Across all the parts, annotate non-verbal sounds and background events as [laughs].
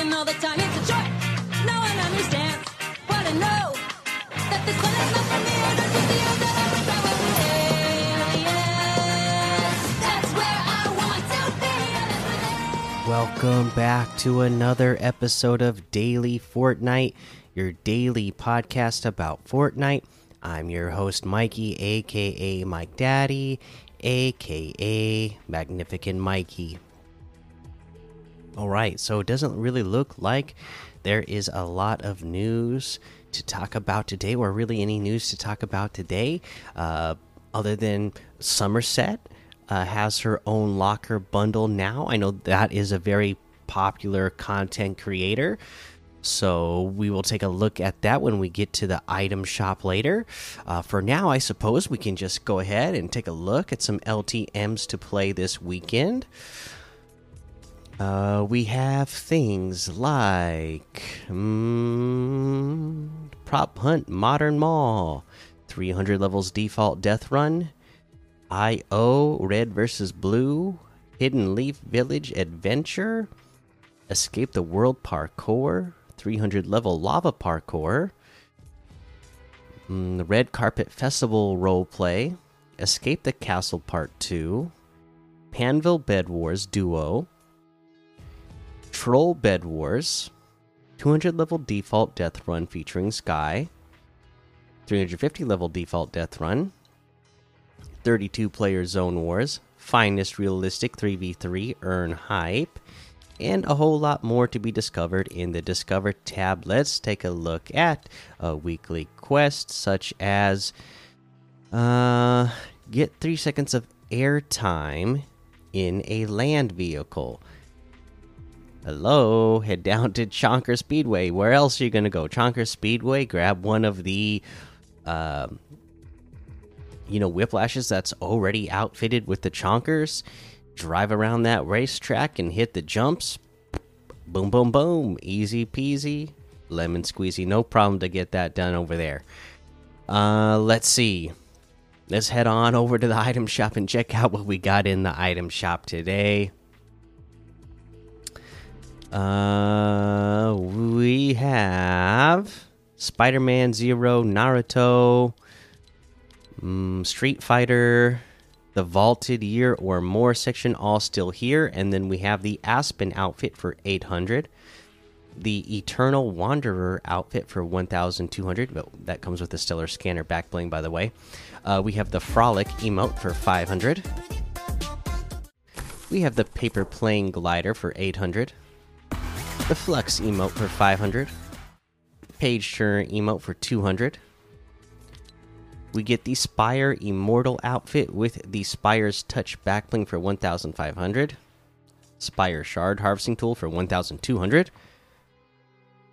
working all the time. It's a I know. That this one is not for me. The end Welcome back to another episode of Daily Fortnite, your daily podcast about Fortnite. I'm your host, Mikey, aka Mike Daddy, aka Magnificent Mikey. Alright, so it doesn't really look like there is a lot of news to talk about today, or really any news to talk about today, uh, other than Sommerset uh, has her own locker bundle now. I know that is a very popular content creator. So we will take a look at that when we get to the item shop later. Uh, for now, I suppose we can just go ahead and take a look at some LTMs to play this weekend. Uh, we have things like mm, Prop Hunt Modern Mall, 300 levels default death run, IO Red versus Blue, Hidden Leaf Village Adventure, Escape the World Parkour, 300 level Lava Parkour, mm, the Red Carpet Festival Roleplay, Escape the Castle Part 2, Panville Bed Wars Duo, Troll Bed Wars, 200 level default death run featuring Sky, 350 level default death run, 32 player zone wars, finest realistic 3v3 earn hype, and a whole lot more to be discovered in the Discover tab. Let's take a look at a weekly quest such as uh, get three seconds of airtime in a land vehicle. Hello, head down to Chonker Speedway. Where else are you going to go? Chonker Speedway, grab one of the, uh, you know, whiplashes that's already outfitted with the Chonkers. Drive around that racetrack and hit the jumps. Boom, boom, boom. Easy peasy. Lemon squeezy. No problem to get that done over there. Uh, let's see. Let's head on over to the item shop and check out what we got in the item shop today. Uh, we have Spider Man Zero, Naruto, mm, Street Fighter, the Vaulted Year or More section, all still here. And then we have the Aspen outfit for 800, the Eternal Wanderer outfit for 1200. But that comes with the Stellar Scanner back bling, by the way. Uh, we have the Frolic emote for 500. We have the Paper Plane Glider for 800 the Flux emote for 500, Page Turner emote for 200. We get the Spire Immortal outfit with the Spire's Touch backbling for 1500, Spire Shard harvesting tool for 1200.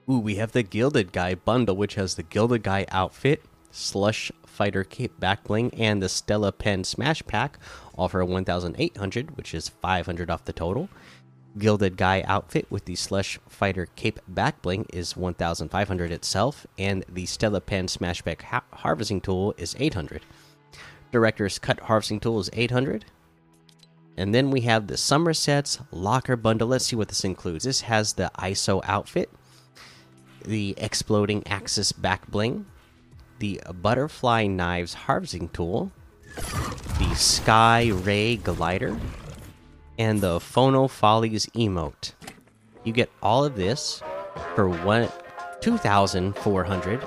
Ooh, we have the Gilded Guy bundle, which has the Gilded Guy outfit, Slush Fighter Cape backbling, and the Stella Pen Smash Pack, all for 1800, which is 500 off the total. Gilded Guy outfit with the Slush Fighter Cape back bling is 1500 itself, and the Stella Pen Smashback ha harvesting tool is 800. Director's Cut harvesting tool is 800. And then we have the Sommerset's Locker bundle. Let's see what this includes. This has the ISO outfit, the Exploding Axis back bling, the Butterfly Knives harvesting tool, the Sky Ray glider, and the Phono Follies emote. You get all of this for one two thousand four hundred,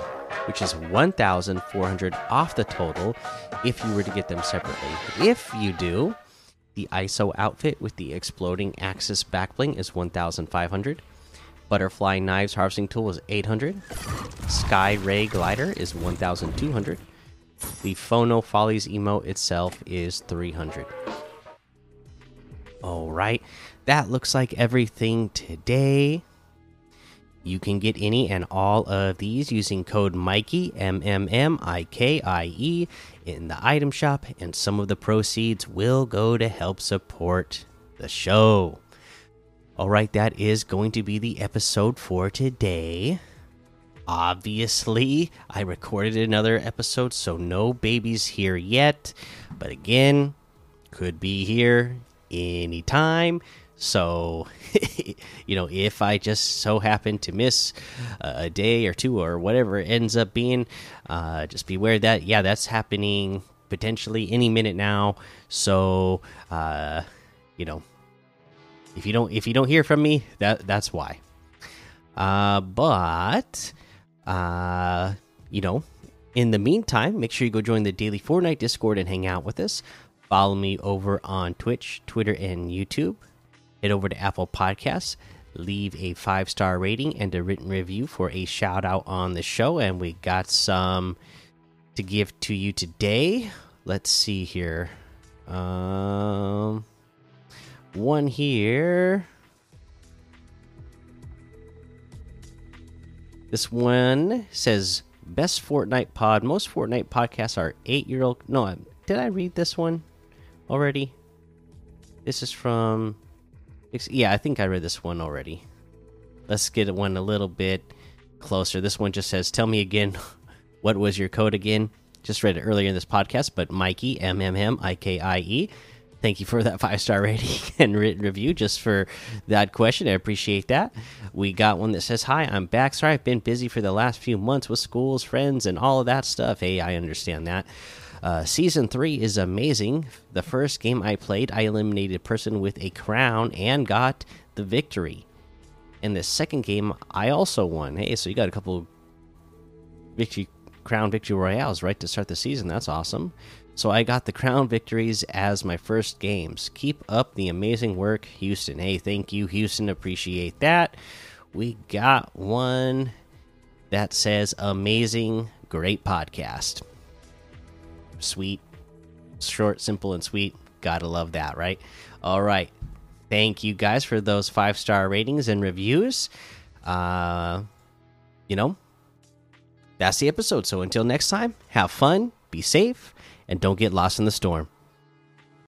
which is one thousand four hundred off the total if you were to get them separately. If you do, the ISO outfit with the exploding axis backbling is one thousand five hundred. Butterfly knives harvesting tool is eight hundred. Sky Ray glider is one thousand two hundred. The Phono Follies emote itself is three hundred. All right, that looks like everything today. You can get any and all of these using code Mikey M M M I K I E in the item shop, and some of the proceeds will go to help support the show. All right, that is going to be the episode for today. Obviously, I recorded another episode, so no babies here yet. But again, could be here anytime. So, [laughs] you know, if I just so happen to miss a day or two or whatever it ends up being, uh, just beware that, yeah, that's happening potentially any minute now. So, uh, you know, if you don't if you don't hear from me, that that's why. Uh, but, uh, you know, in the meantime, make sure you go join the daily Fortnite Discord and hang out with us. Follow me over on Twitch, Twitter, and YouTube. Head over to Apple Podcasts, leave a five star rating and a written review for a shout out on the show. And we got some to give to you today. Let's see here. Um, one here. This one says best Fortnite pod. Most Fortnite podcasts are eight year old. No, did I read this one already? This is from. Yeah, I think I read this one already. Let's get one a little bit closer. This one just says, "Tell me again, [laughs] what was your code again?" Just read it earlier in this podcast, but Mikey M M M I K I E. Thank you for that [laughs] five star rating [laughs] and written review just for that question. I appreciate that. We got one that says, Hi, I'm back. Sorry, I've been busy for the last few months with schools, friends, and all of that stuff. Hey, I understand that. Uh, season three is amazing. The first game I played, I eliminated a person with a crown and got the victory. In the second game, I also won. Hey, so you got a couple victory crown victory royales right to start the season. That's awesome. So I got the crown victories as my first games. Keep up the amazing work, Houston. Hey, thank you, Houston. Appreciate that. We got one that says amazing, great podcast. Sweet, short, simple, and sweet. Gotta love that, right? All right. Thank you guys for those five star ratings and reviews. Uh, you know, that's the episode. So until next time, have fun, be safe, and don't get lost in the storm.